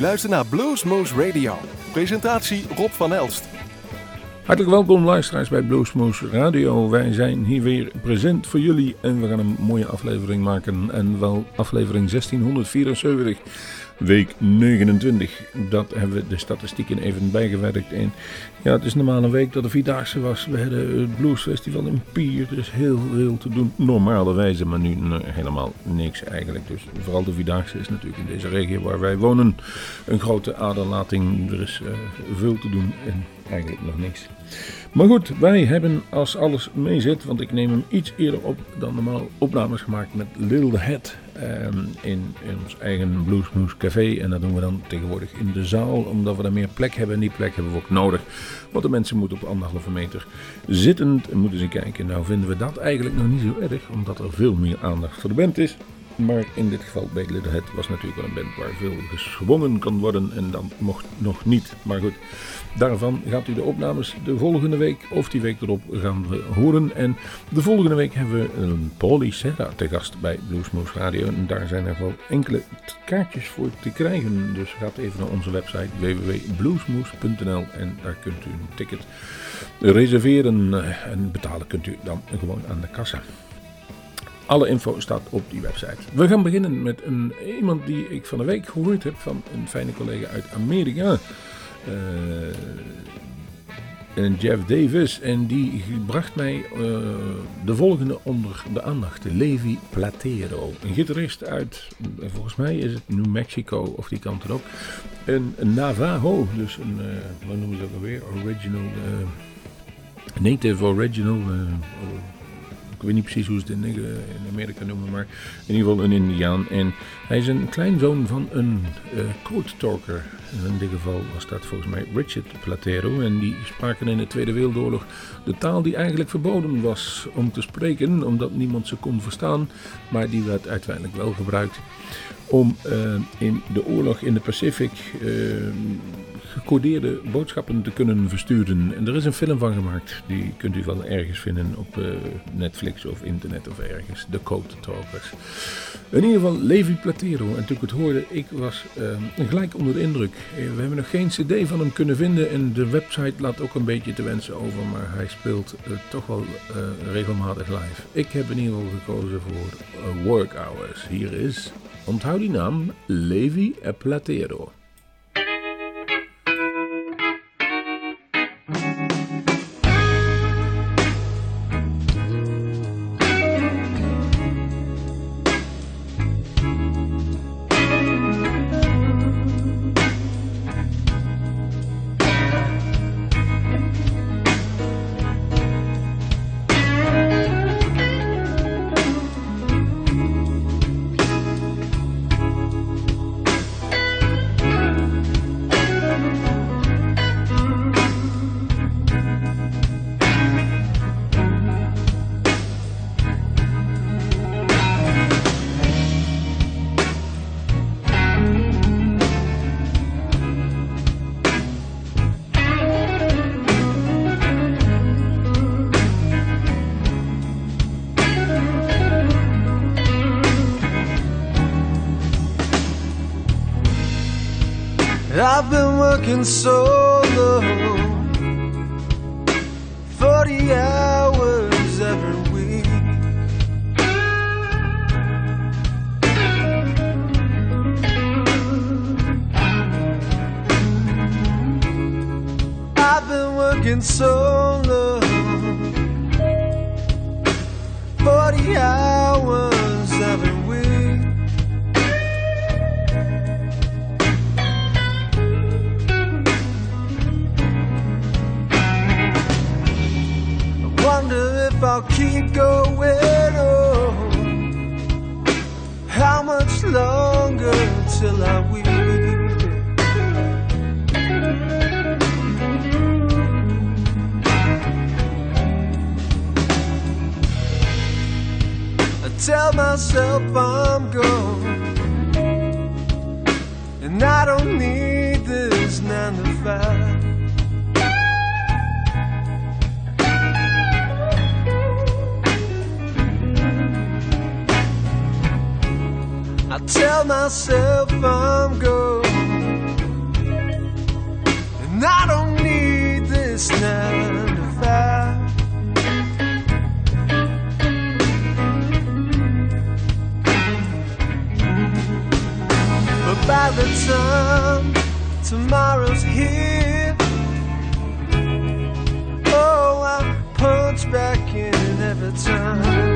luistert naar Bluesmoose Radio. Presentatie Rob van Elst. Hartelijk welkom luisteraars bij Bluesmoose Radio. Wij zijn hier weer present voor jullie en we gaan een mooie aflevering maken. En wel aflevering 1674 week 29. Dat hebben we de statistieken even bijgewerkt. En ja, het is normaal een week dat de Vierdaagse was. We hadden het Blues Festival in Pier. Dus heel veel te doen, normale wijze. Maar nu helemaal niks eigenlijk. Dus vooral de Vierdaagse is natuurlijk in deze regio waar wij wonen een grote aderlating. Er is uh, veel te doen en eigenlijk nog niks. Maar goed, wij hebben als alles meezit, want ik neem hem iets eerder op dan normaal opnames gemaakt met Little Head ehm, in, ons eigen Bluesmoose Café. En dat doen we dan tegenwoordig in de zaal, omdat we daar meer plek hebben. En die plek hebben we ook nodig, want de mensen moeten op anderhalve meter zittend en moeten ze kijken. Nou vinden we dat eigenlijk nog niet zo erg, omdat er veel meer aandacht voor de band is. Maar in dit geval bij Little Head was natuurlijk wel een band waar veel geschwongen kan worden. En dan mocht nog niet. Maar goed, daarvan gaat u de opnames de volgende week of die week erop gaan horen. En de volgende week hebben we een Serra te gast bij Bluesmoose Radio. En daar zijn er wel enkele kaartjes voor te krijgen. Dus gaat even naar onze website www.bluesmoose.nl en daar kunt u een ticket reserveren. En betalen kunt u dan gewoon aan de kassa. Alle info staat op die website. We gaan beginnen met een, iemand die ik van de week gehoord heb van een fijne collega uit Amerika. Uh, en Jeff Davis. En die bracht mij uh, de volgende onder de aandacht. Levi Platero. Een gitarist uit, volgens mij is het New Mexico of die kant erop. Een, een Navajo. Dus een, uh, wat noemen ze dat alweer? Original. native Original ik weet niet precies hoe ze het in, Amerika noemen, maar in ieder geval een Indiaan. En hij is een kleinzoon van een uh, code talker. In dit geval was dat volgens mij Richard Platero. En die spraken in de Tweede Wereldoorlog de taal die eigenlijk verboden was om te spreken, omdat niemand ze kon verstaan. Maar die werd uiteindelijk wel gebruikt om uh, in de oorlog in de Pacific gecodeerde boodschappen te kunnen versturen. En er is een film van gemaakt. Die kunt u wel ergens vinden op uh, Netflix of internet of ergens. De Code Talkers. In ieder geval Levi Platero. En toen ik het hoorde, ik was gelijk onder de indruk. We hebben nog geen cd van hem kunnen vinden. En de website laat ook een beetje te wensen over. Maar hij speelt toch wel regelmatig live. Ik heb in ieder geval gekozen voor Work Hours. Hier is... Onthoud die naam, Levi Platero. I've been working solo 40 hours every week. I've been working solo going on. How much longer till I weep? I tell myself I'm gone, and I don't need tell myself I'm good. And I don't need this nine to five. But by the time tomorrow's here, oh, I punch back in every time.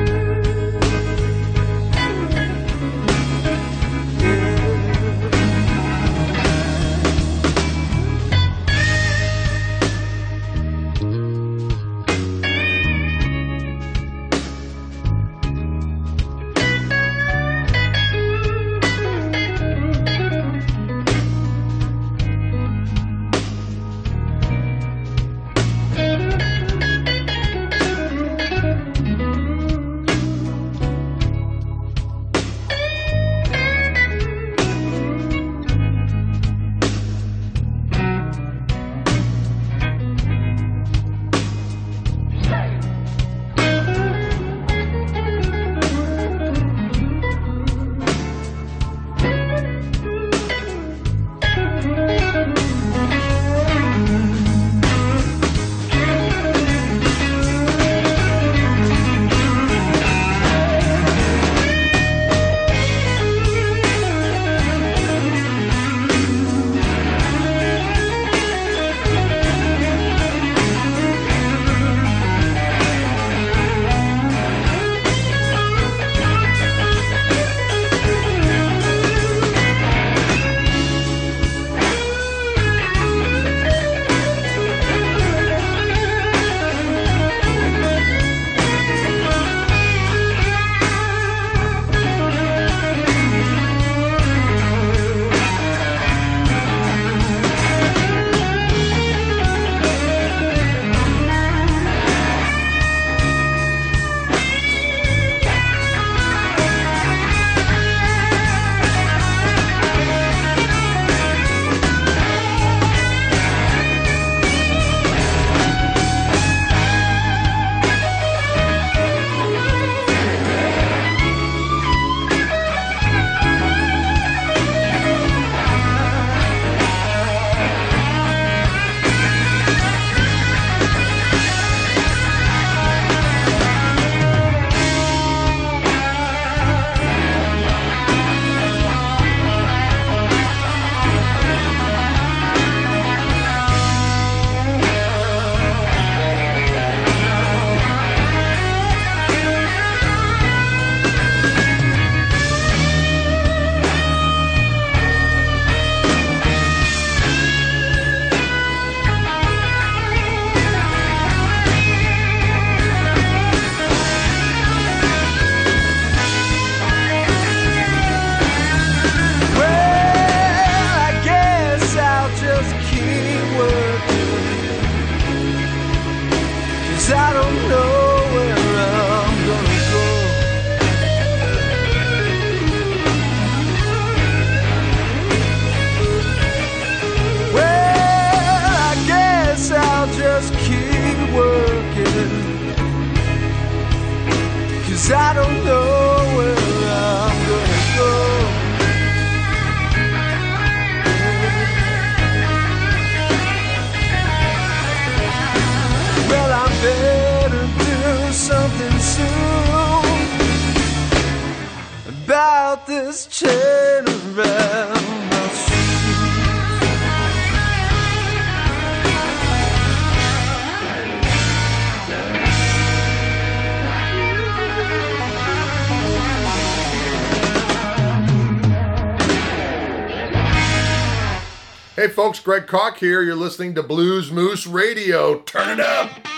Fred Koch here. You're listening to Blues Moose Radio. Turn it up.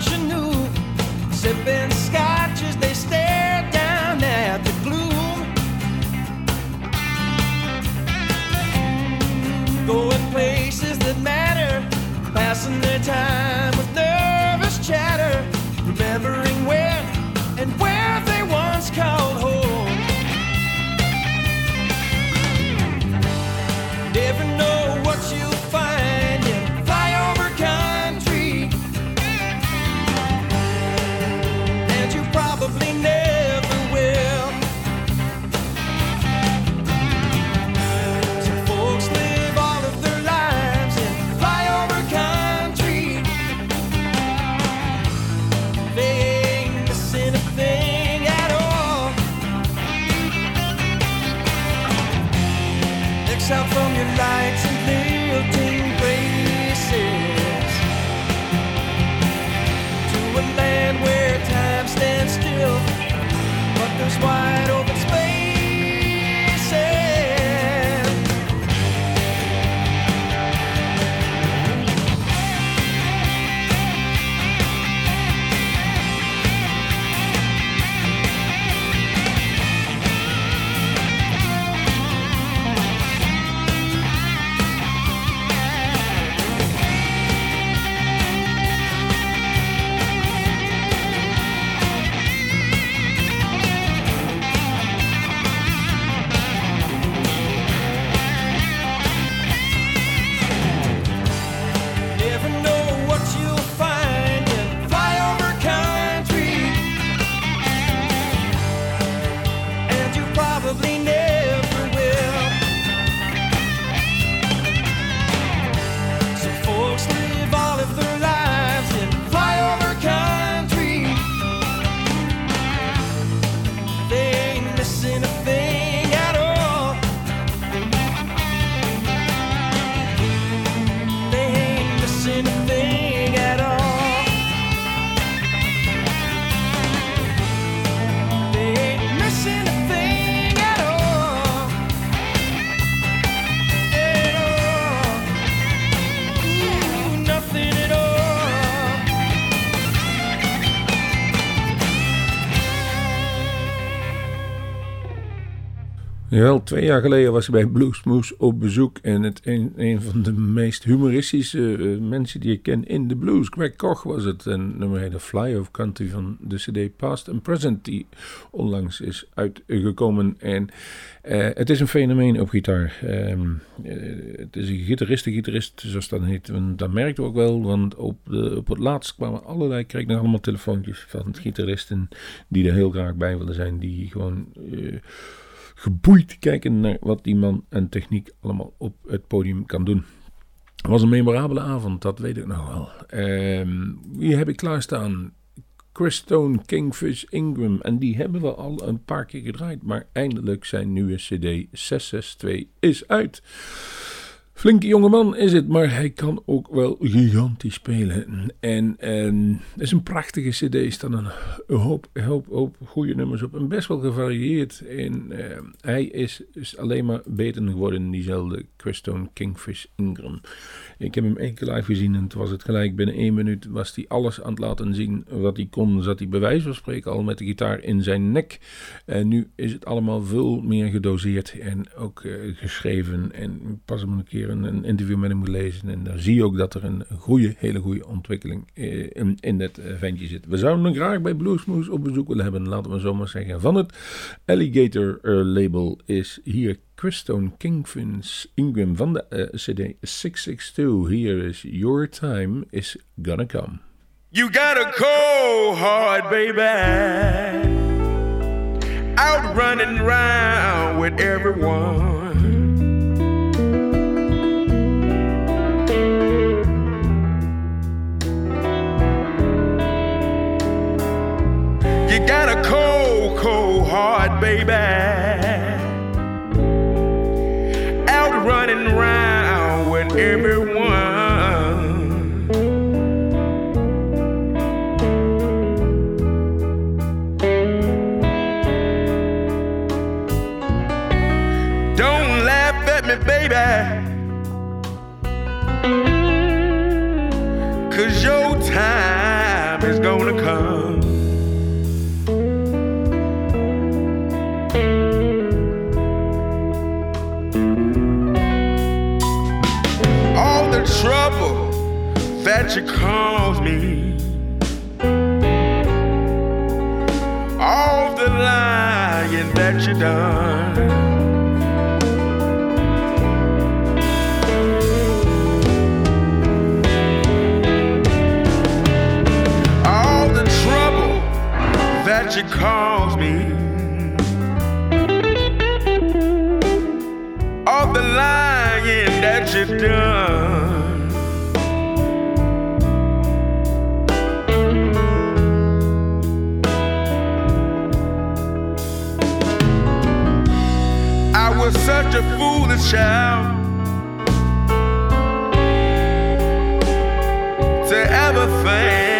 Sipping scotch as they stare down at the gloom. Going places that matter, passing their time Jawel, twee jaar geleden was ik bij Bluesmoose op bezoek. En het een, van de meest humoristische eh, mensen die ik ken in de blues. Greg Koch was het. En nummer heette Fly of Country van de CD Past and Present. Die onlangs is uitgekomen. En eh, het is een fenomeen op gitaar. Ehm, eh, het is een gitarist, een gitarist zoals dat heet. En dat merkte ook wel. Want op, de, op het laatst kwamen allerlei, kreeg ik nog allemaal telefoontjes van gitaristen. Die er heel graag bij willen zijn. Die gewoon... geboeid kijken naar wat die man en techniek allemaal op het podium kan doen. Het was een memorabele avond, dat weet ik nog wel. Ehm, wie heb ik klaarstaan? Chris Stone, Kingfish, Ingram. En die hebben we al een paar keer gedraaid. Maar eindelijk zijn nieuwe CD 662 is uit. Flinke jongeman is het, maar hij kan ook wel gigantisch spelen. En, en het is een prachtige cd, er staan een hoop, hoop, hoop goede nummers op. En best wel gevarieerd. En eh, hij is, is alleen maar beter geworden, diezelfde Christone Kingfish Ingram. Ik heb hem één keer live gezien en toen was het gelijk binnen één minuut was hij alles aan het laten zien wat hij kon. Zat hij bij wijze van spreken al met de gitaar in zijn nek. En nu is het allemaal veel meer gedoseerd en ook eh, geschreven. En pas hem een keer een, een interview met hem moet lezen. En dan zie je ook dat er een goede, hele goede ontwikkeling eh, in, in dat eh, ventje zit. We zouden hem graag bij Bluesmoose op bezoek willen hebben, laten we zo maar zeggen. Van het Alligator label is hier Christone Kingfish Ingram van de eh, CD 662. Here is Your Time is Gonna Come. You got a cold heart, baby. Out running around with everyone. That you me. All the lying that you done. all the trouble that you caused me, all the lying that you've done. Such a foolish child to ever think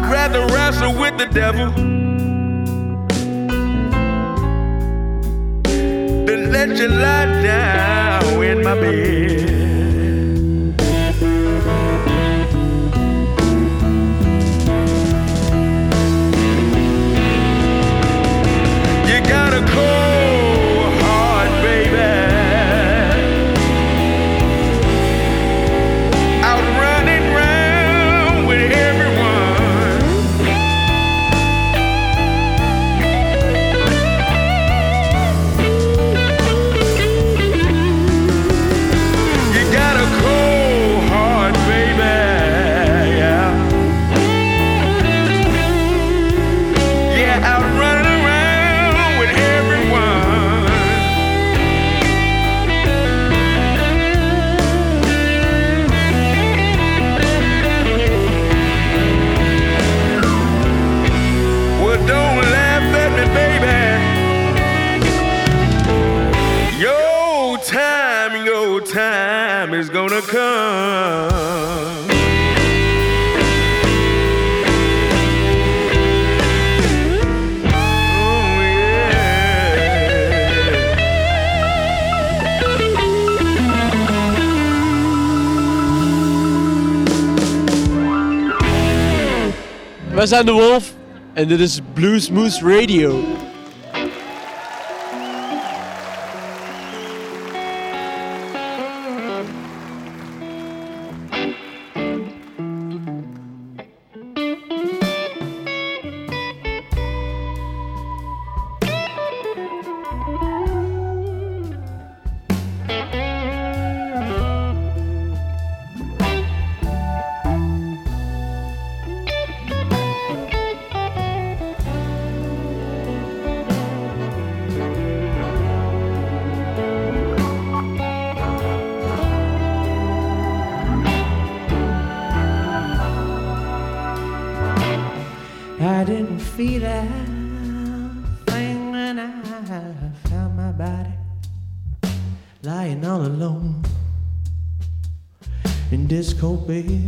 I'd rather wrestle with the devil than let you lie down in my bed. Zijn de Wolf en dit is Blues Moose Radio. baby.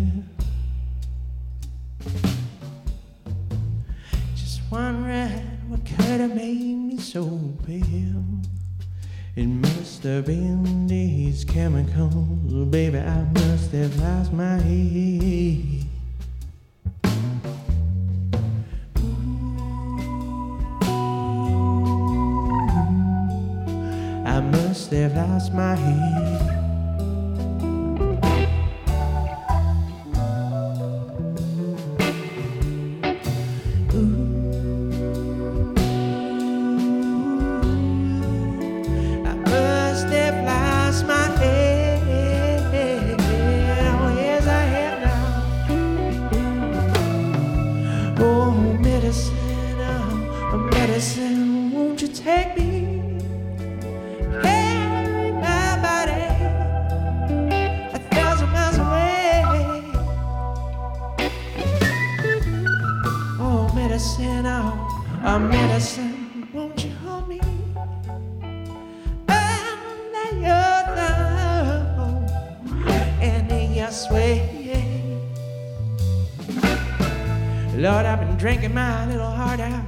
Lord, I've been drinking my little heart out.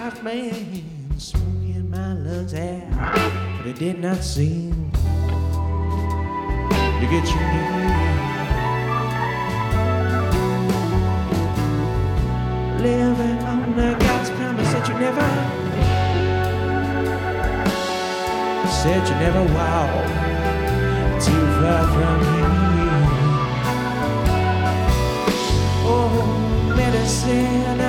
I've been smoking my lungs out, but it did not seem to get you near. Living on the God's promise that you never said you never wow too far from here sin.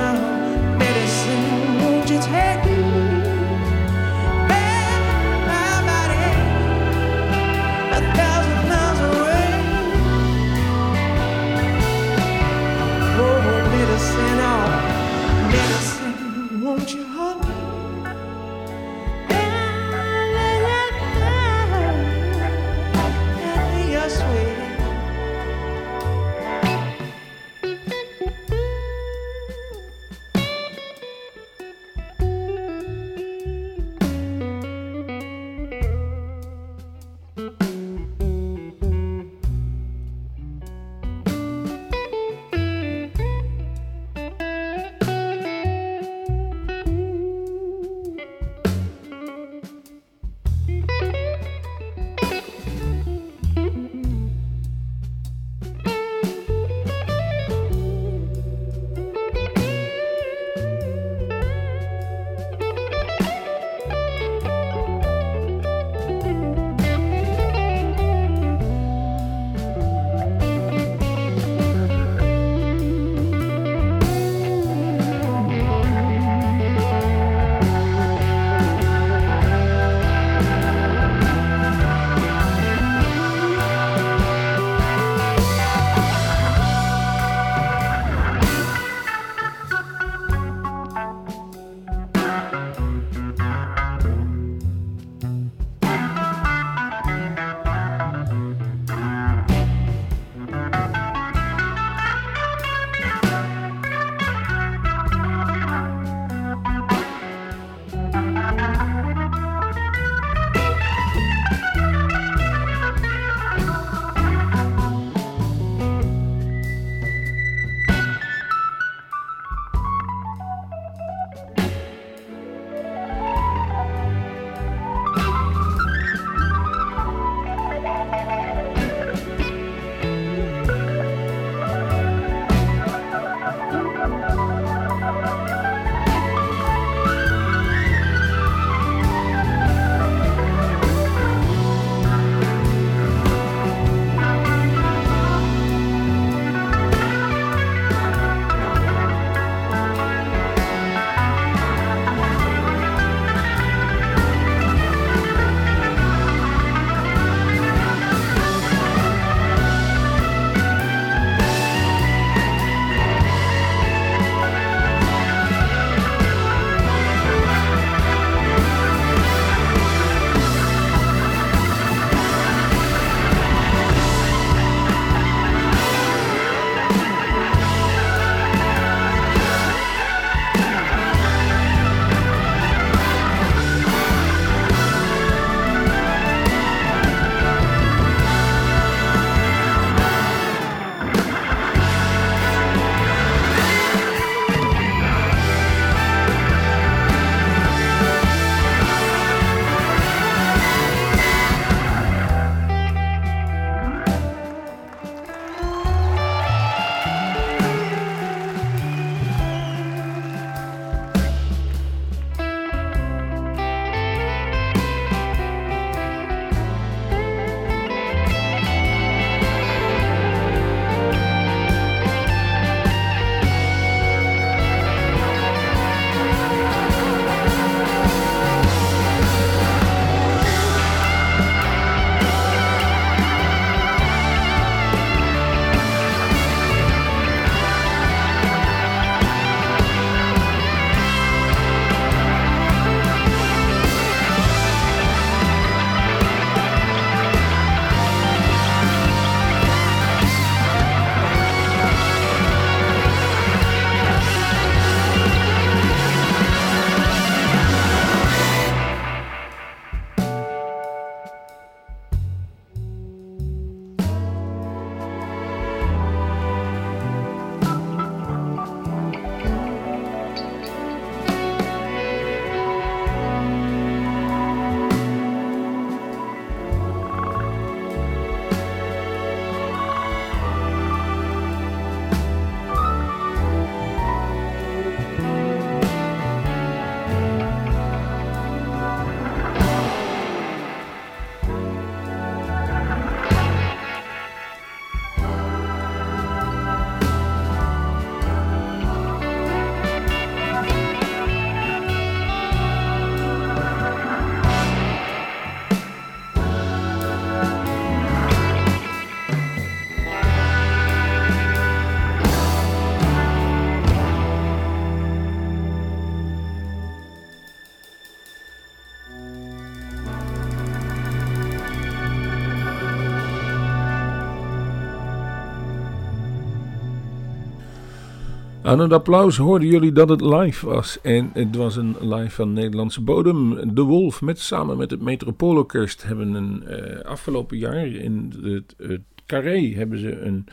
Aan het applaus hoorden jullie dat het live was. En het was een live van Nederlandse bodem. De Wolf met samen met het Metropoolorkest hebben een uh, afgelopen jaar in het, het Carré hebben ze een,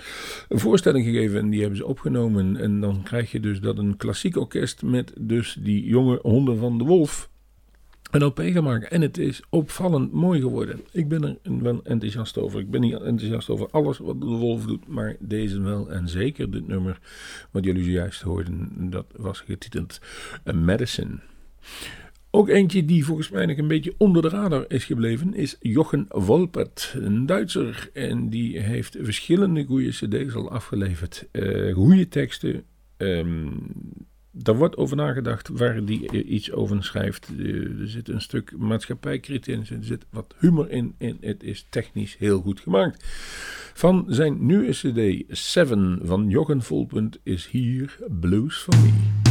een, voorstelling gegeven en die hebben ze opgenomen. En dan krijg je dus dat een klassiek orkest met dus die jonge honden van de Wolf een OP gemaakt. En het is opvallend mooi geworden. Ik ben er wel enthousiast over. Ik ben niet enthousiast over alles wat de Wolf doet, maar deze wel. En zeker dit nummer wat jullie zojuist hoorden, dat was getiteld Medicine. Ook eentje die volgens mij nog een beetje onder de radar is gebleven, is Jochen Wolpert, een Duitser. En die heeft verschillende goede cd's al afgeleverd. Uh, goede teksten, um, daar wordt over nagedacht waar die iets over schrijft. Er zit een stuk maatschappijkritiek in, er zit wat humor in en het is technisch heel goed gemaakt. Van zijn nieuwe CD 7 van Jochen Volpunt is hier Blues for Me.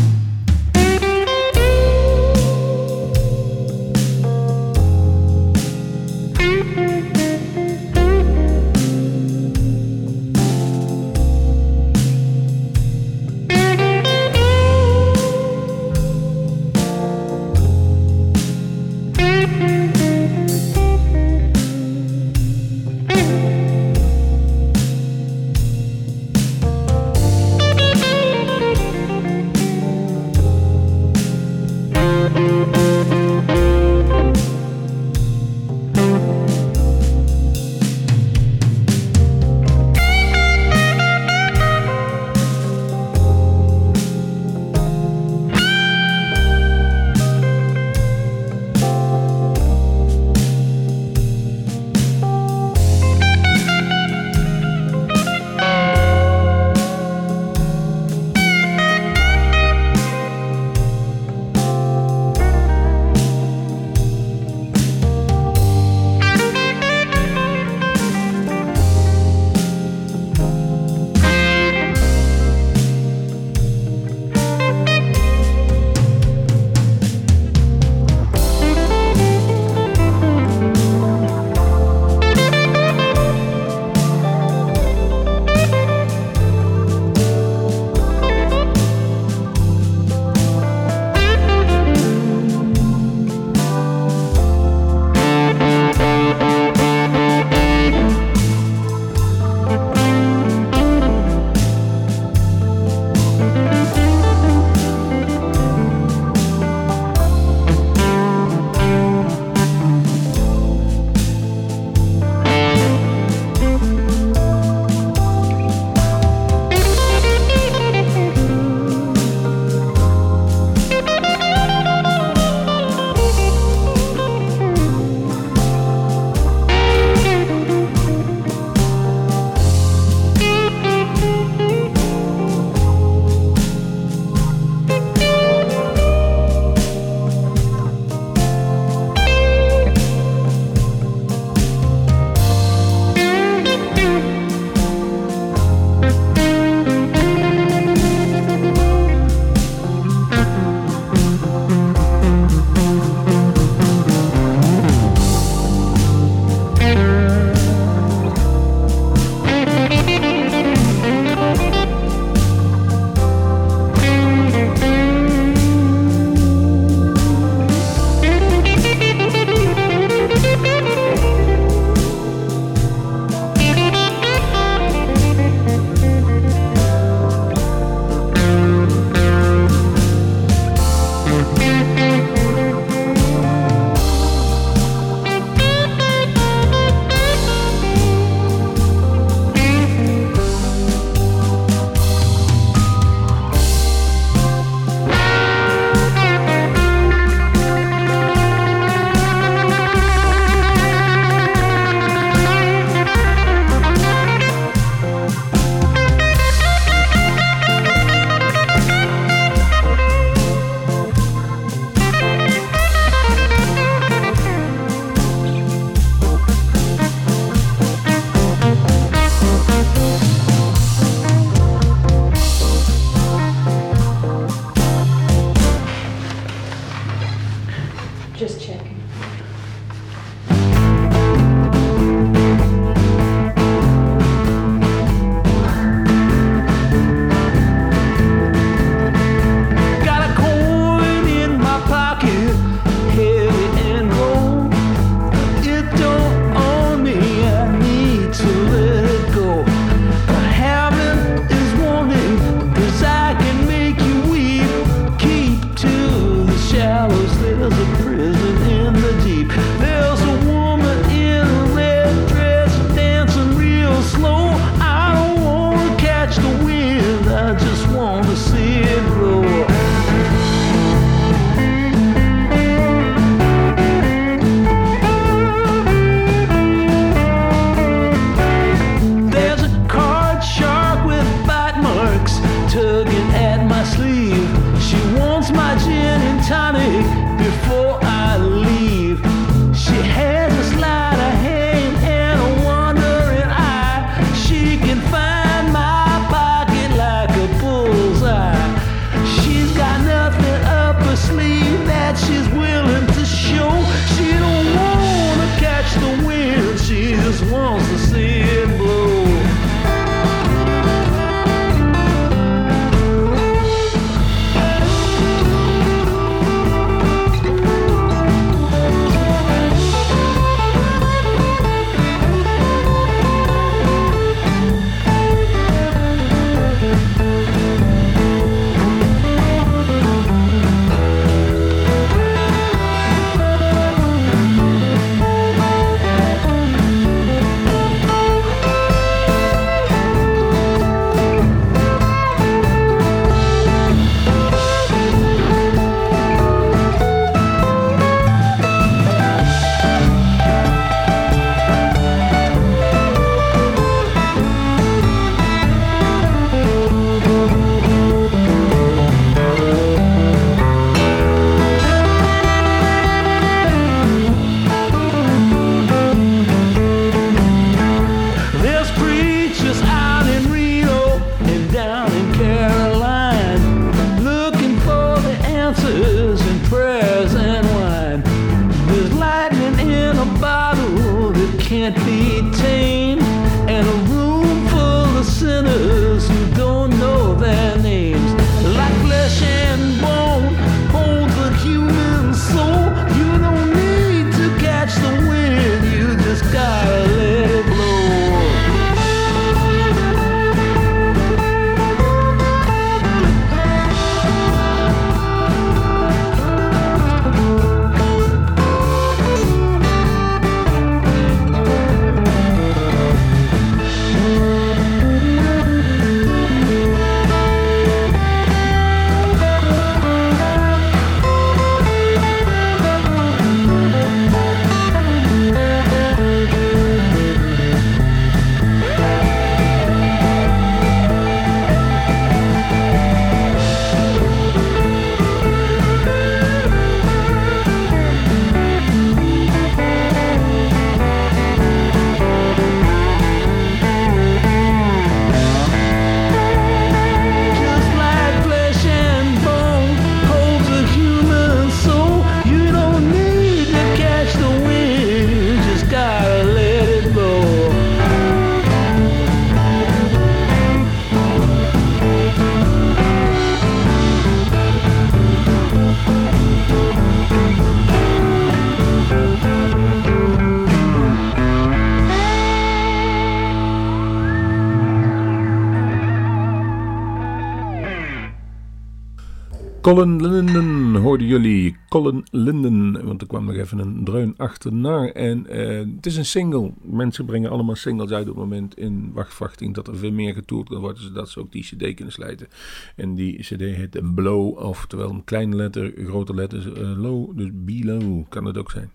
Colin Linden hoorden jullie. Colin Linden, want er kwam nog even een dreun achterna. En eh, het is een single. Mensen brengen allemaal singles uit op het moment in wachtwachting dat er veel meer getoerd kan worden, zodat ze ook die cd kunnen slijten. En die cd heet Blow, oftewel een kleine letter, grote letters, eh, low, dus below kan het ook zijn.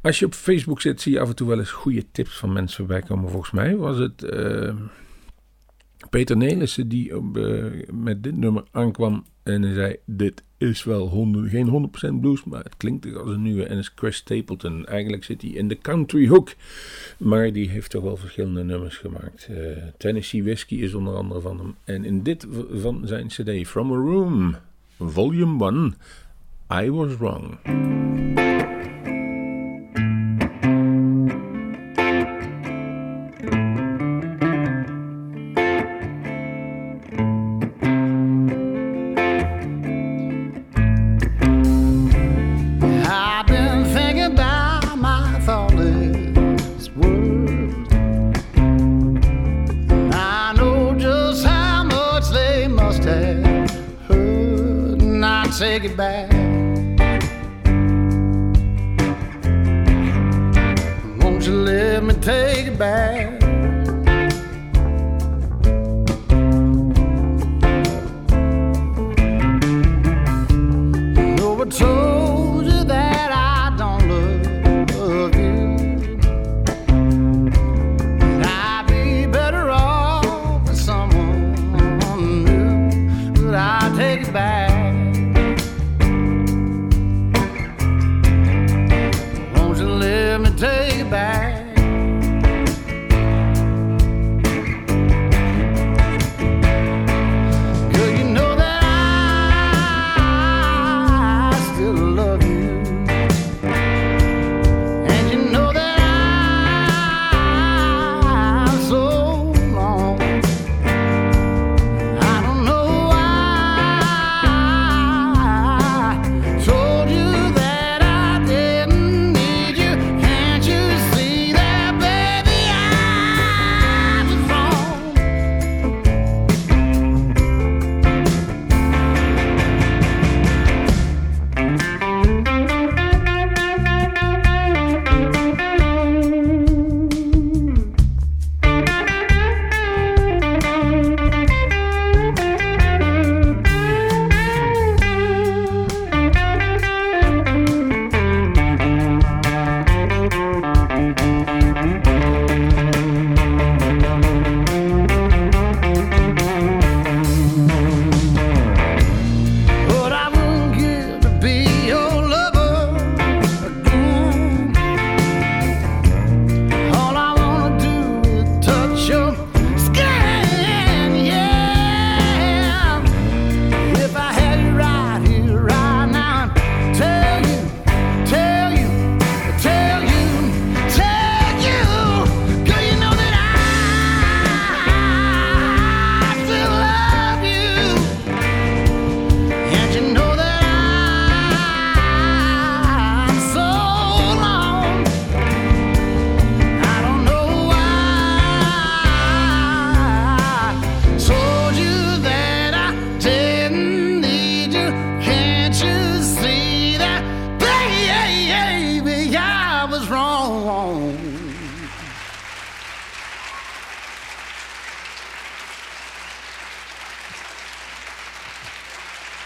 Als je op Facebook zit, zie je af en toe wel eens goede tips van mensen voorbij komen. Volgens mij was het eh, Peter Nelissen die op, met dit nummer aankwam en hij zei: Dit is wel 100, geen 100% blues, maar het klinkt toch als een nieuwe. En is Chris Stapleton. Eigenlijk zit hij in de country hook, maar die heeft toch wel verschillende nummers gemaakt. Eh, Tennessee Whiskey is onder andere van hem. En in dit van zijn CD, From a Room, Volume 1, I Was Wrong. Back?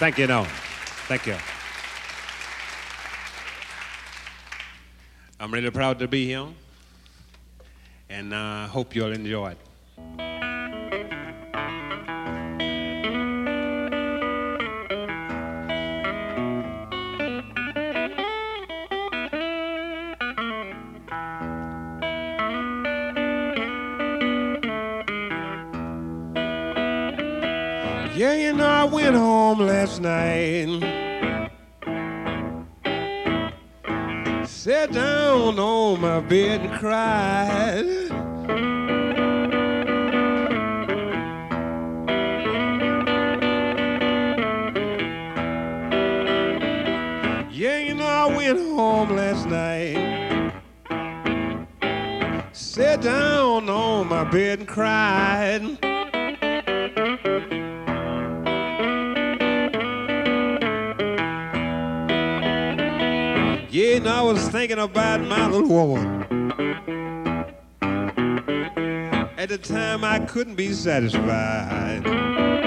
Thank you, no. Thank you. I'm really proud to be here, and I uh, hope you'll enjoy it. Know, I went home last night. Sat down on my bed and cried. Went home last night. Sat down on my bed and cried. Was thinking about my little woman. At the time, I couldn't be satisfied.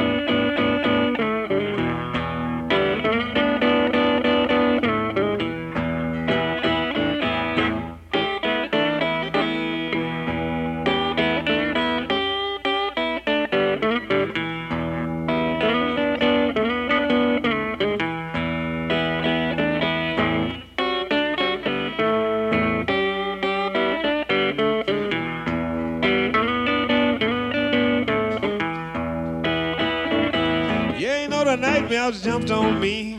Nightmares jumped on me.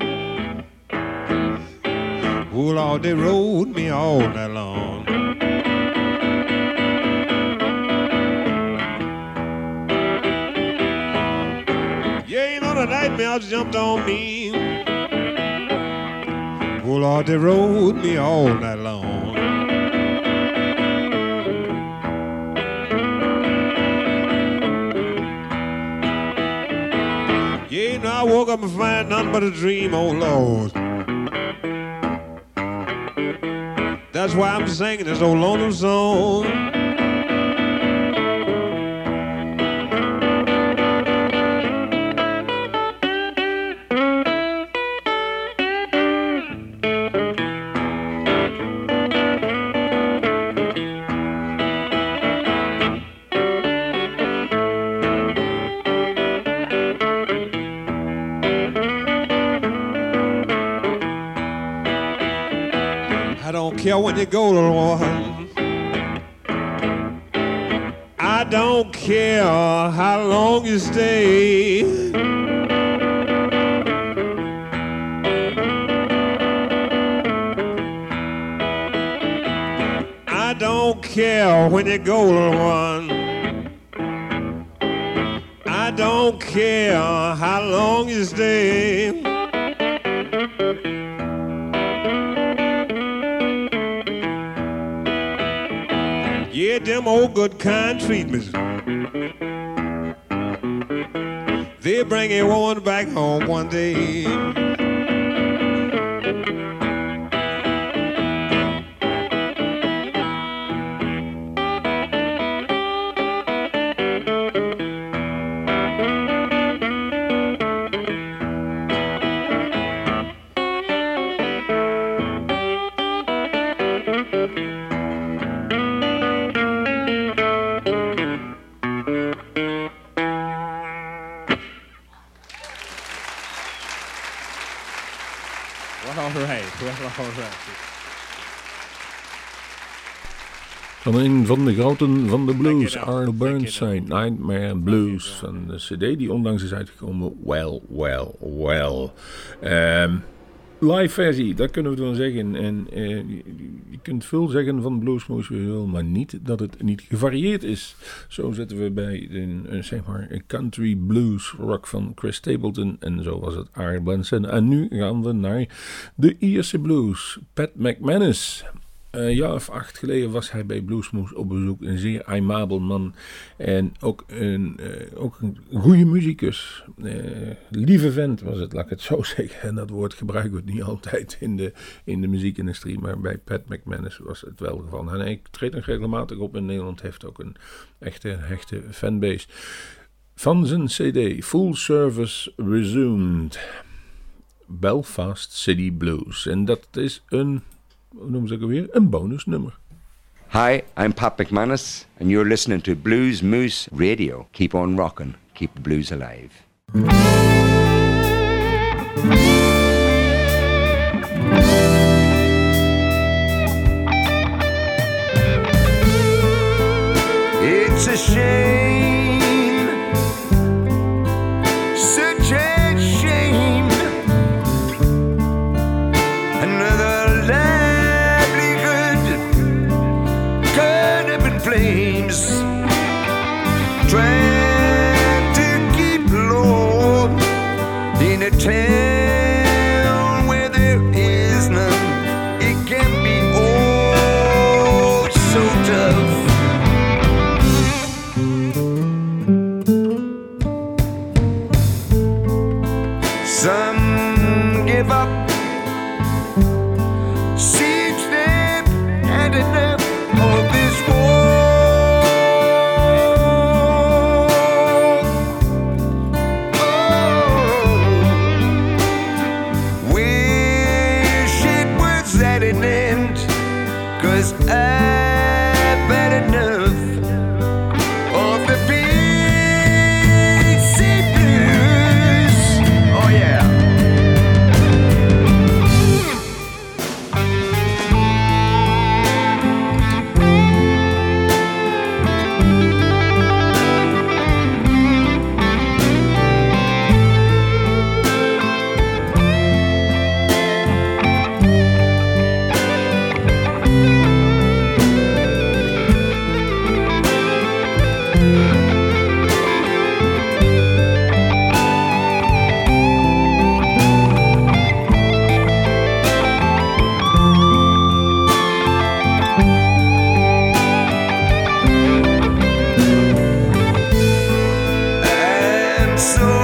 Oh Lord, they rode me all night long. Yeah, you know the nightmares jumped on me. Oh Lord, they rode me all night long. Woke up and find nothing but a dream, oh Lord. That's why I'm singing this old lonesome song. Go, one. I don't care how long you stay. Yeah, them old good kind treatments. They bring a woman back home one day. Van de groten van de blues, check it Burnside, Nightmare Blues. Van de cd die onlangs is uitgekomen, Well, Well, Well. Ehm, live versie, dat kunnen we dan zeggen. En eh, je, kunt veel zeggen van wil, maar niet dat het niet gevarieerd is. Zo zitten we bij een, een, zeg maar, een country blues rock van Chris Stapleton. En zo was het Art Benson. En nu gaan we naar de Ierse blues. Pat McManus. Een jaar of acht geleden was hij bij Bluesmoose op bezoek. Een zeer aimabel man. En ook een, eh, ook een goede muzikus. Eh, lieve vent was het, laat ik het zo zeggen. En dat woord gebruiken we niet altijd in de, in de muziekindustrie. Maar bij Pat McManus was het wel geval. En hij treedt nog regelmatig op in Nederland. Heeft ook een echte, hechte fanbase. Van zijn cd Full Service Resumed. Belfast City Blues. En dat is een, hoe noemen ze ook weer? Een bonusnummer. Hi, I'm Pat McManus, and you're listening to Blues Moose Radio. Keep on rocking, keep the blues alive. so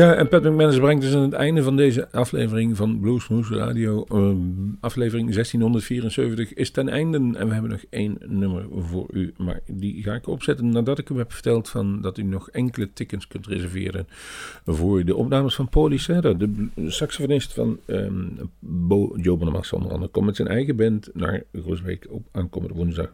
Ja, en Pat McManus brengt dus aan het einde van deze aflevering van Bluesmoes Radio. ehm, aflevering 1674 is ten einde. En we hebben nog één nummer voor u. Maar die ga ik opzetten nadat ik u heb verteld van dat u nog enkele tickets kunt reserveren. Voor de opnames van Paulie Serra, de saxofonist van ehm, Bo, Joe onder andere. Komt met zijn eigen band naar Groesbeek op aankomende woensdag.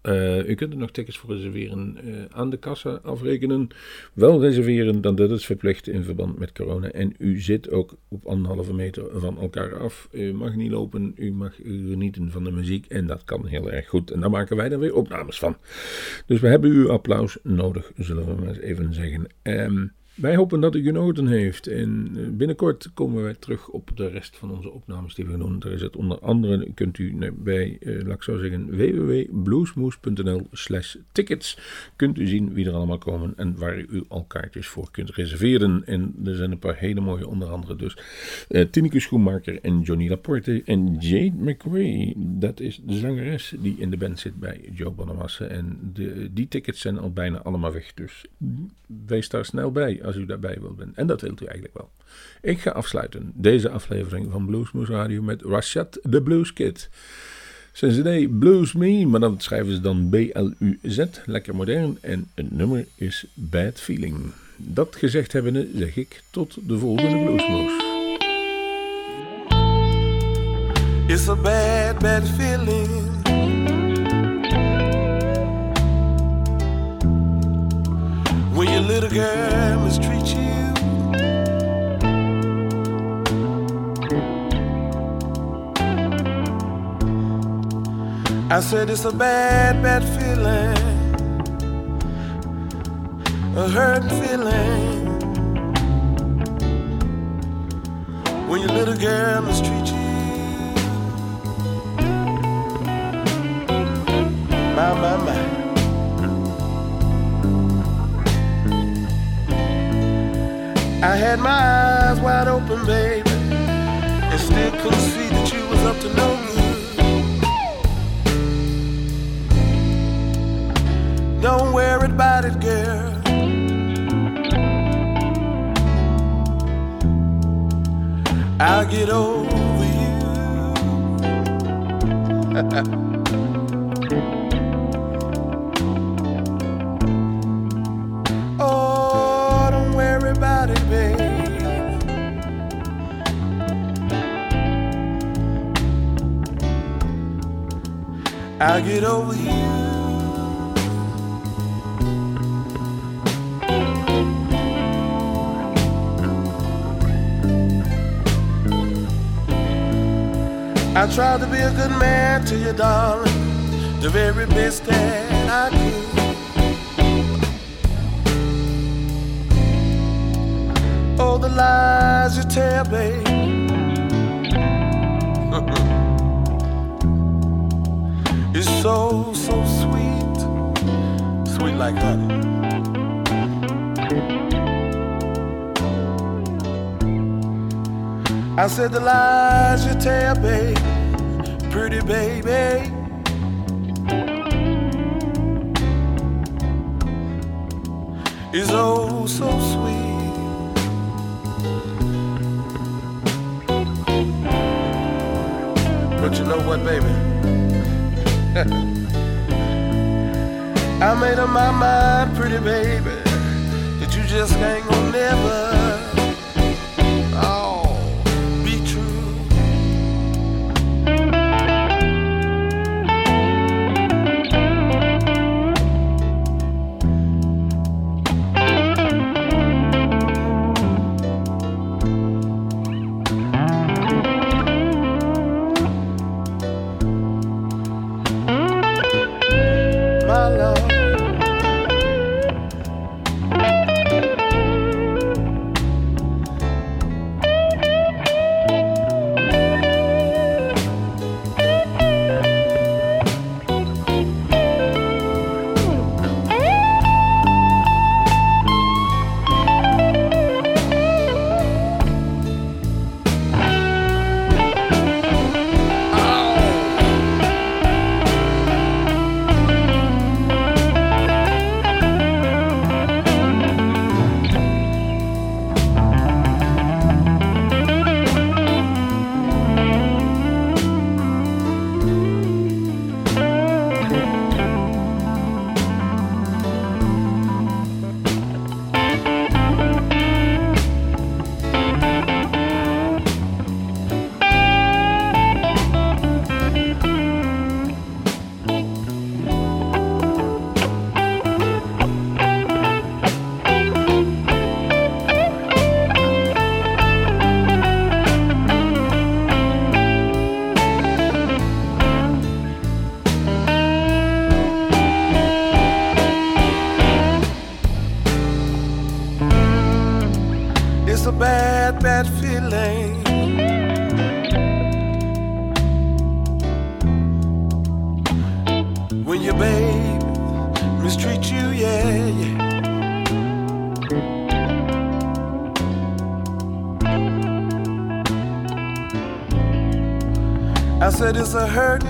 Eh, u kunt er nog tickets voor reserveren eh, aan de kassa afrekenen. Wel reserveren, dan dat is verplicht in verband met corona. En u zit ook op anderhalve meter van elkaar af. U mag niet lopen, u mag genieten van de muziek. En dat kan heel erg goed. En daar maken wij dan weer opnames van. Dus we hebben uw applaus nodig, zullen we maar eens even zeggen. Ehm, wij hopen dat u genoten heeft. En eh, binnenkort komen wij terug op de rest van onze opnames die we doen. Er is het onder andere, kunt u bij, eh, laat ik zo zeggen, www.bluesmoes.nl slash tickets. Kunt u zien wie er allemaal komen en waar u al kaartjes voor kunt reserveren. En er zijn een paar hele mooie, onder andere dus eh Tineke Schoenmaker en Johnny Laporte en Jade McRae. Dat is de zangeres die in de band zit bij Joe Bonamassa. En de, die tickets zijn al bijna allemaal weg. Dus wees daar snel bij als u daarbij wilt zijn. En dat wilt u eigenlijk wel. Ik ga afsluiten deze aflevering van Bluesmoes Radio met Rashad the Blues Kid. Cd Blues Me, maar dan schrijven ze dan B-L-U-Z, lekker modern. En het nummer is Bad Feeling. Dat gezegd hebbende zeg ik tot de volgende Bluesmoes. It's a bad, bad feeling. Little girl mistreat you. I said it's a bad, bad feeling. A hurt feeling. When your little girl mistreat you. My, my, my. I had my eyes wide open, baby, and still couldn't see that you was up to no good. Don't worry about it, girl. I'll get over you. I'll get over you. I tried to be a good man to you, darling, the very best that I could. Oh, the lies you tell, babe. So, so sweet, sweet like honey. I said the lies you tell, babe, pretty baby. Is oh so sweet. But you know what, baby? I made up my mind, pretty baby, that you just ain't gonna never. feels are hurt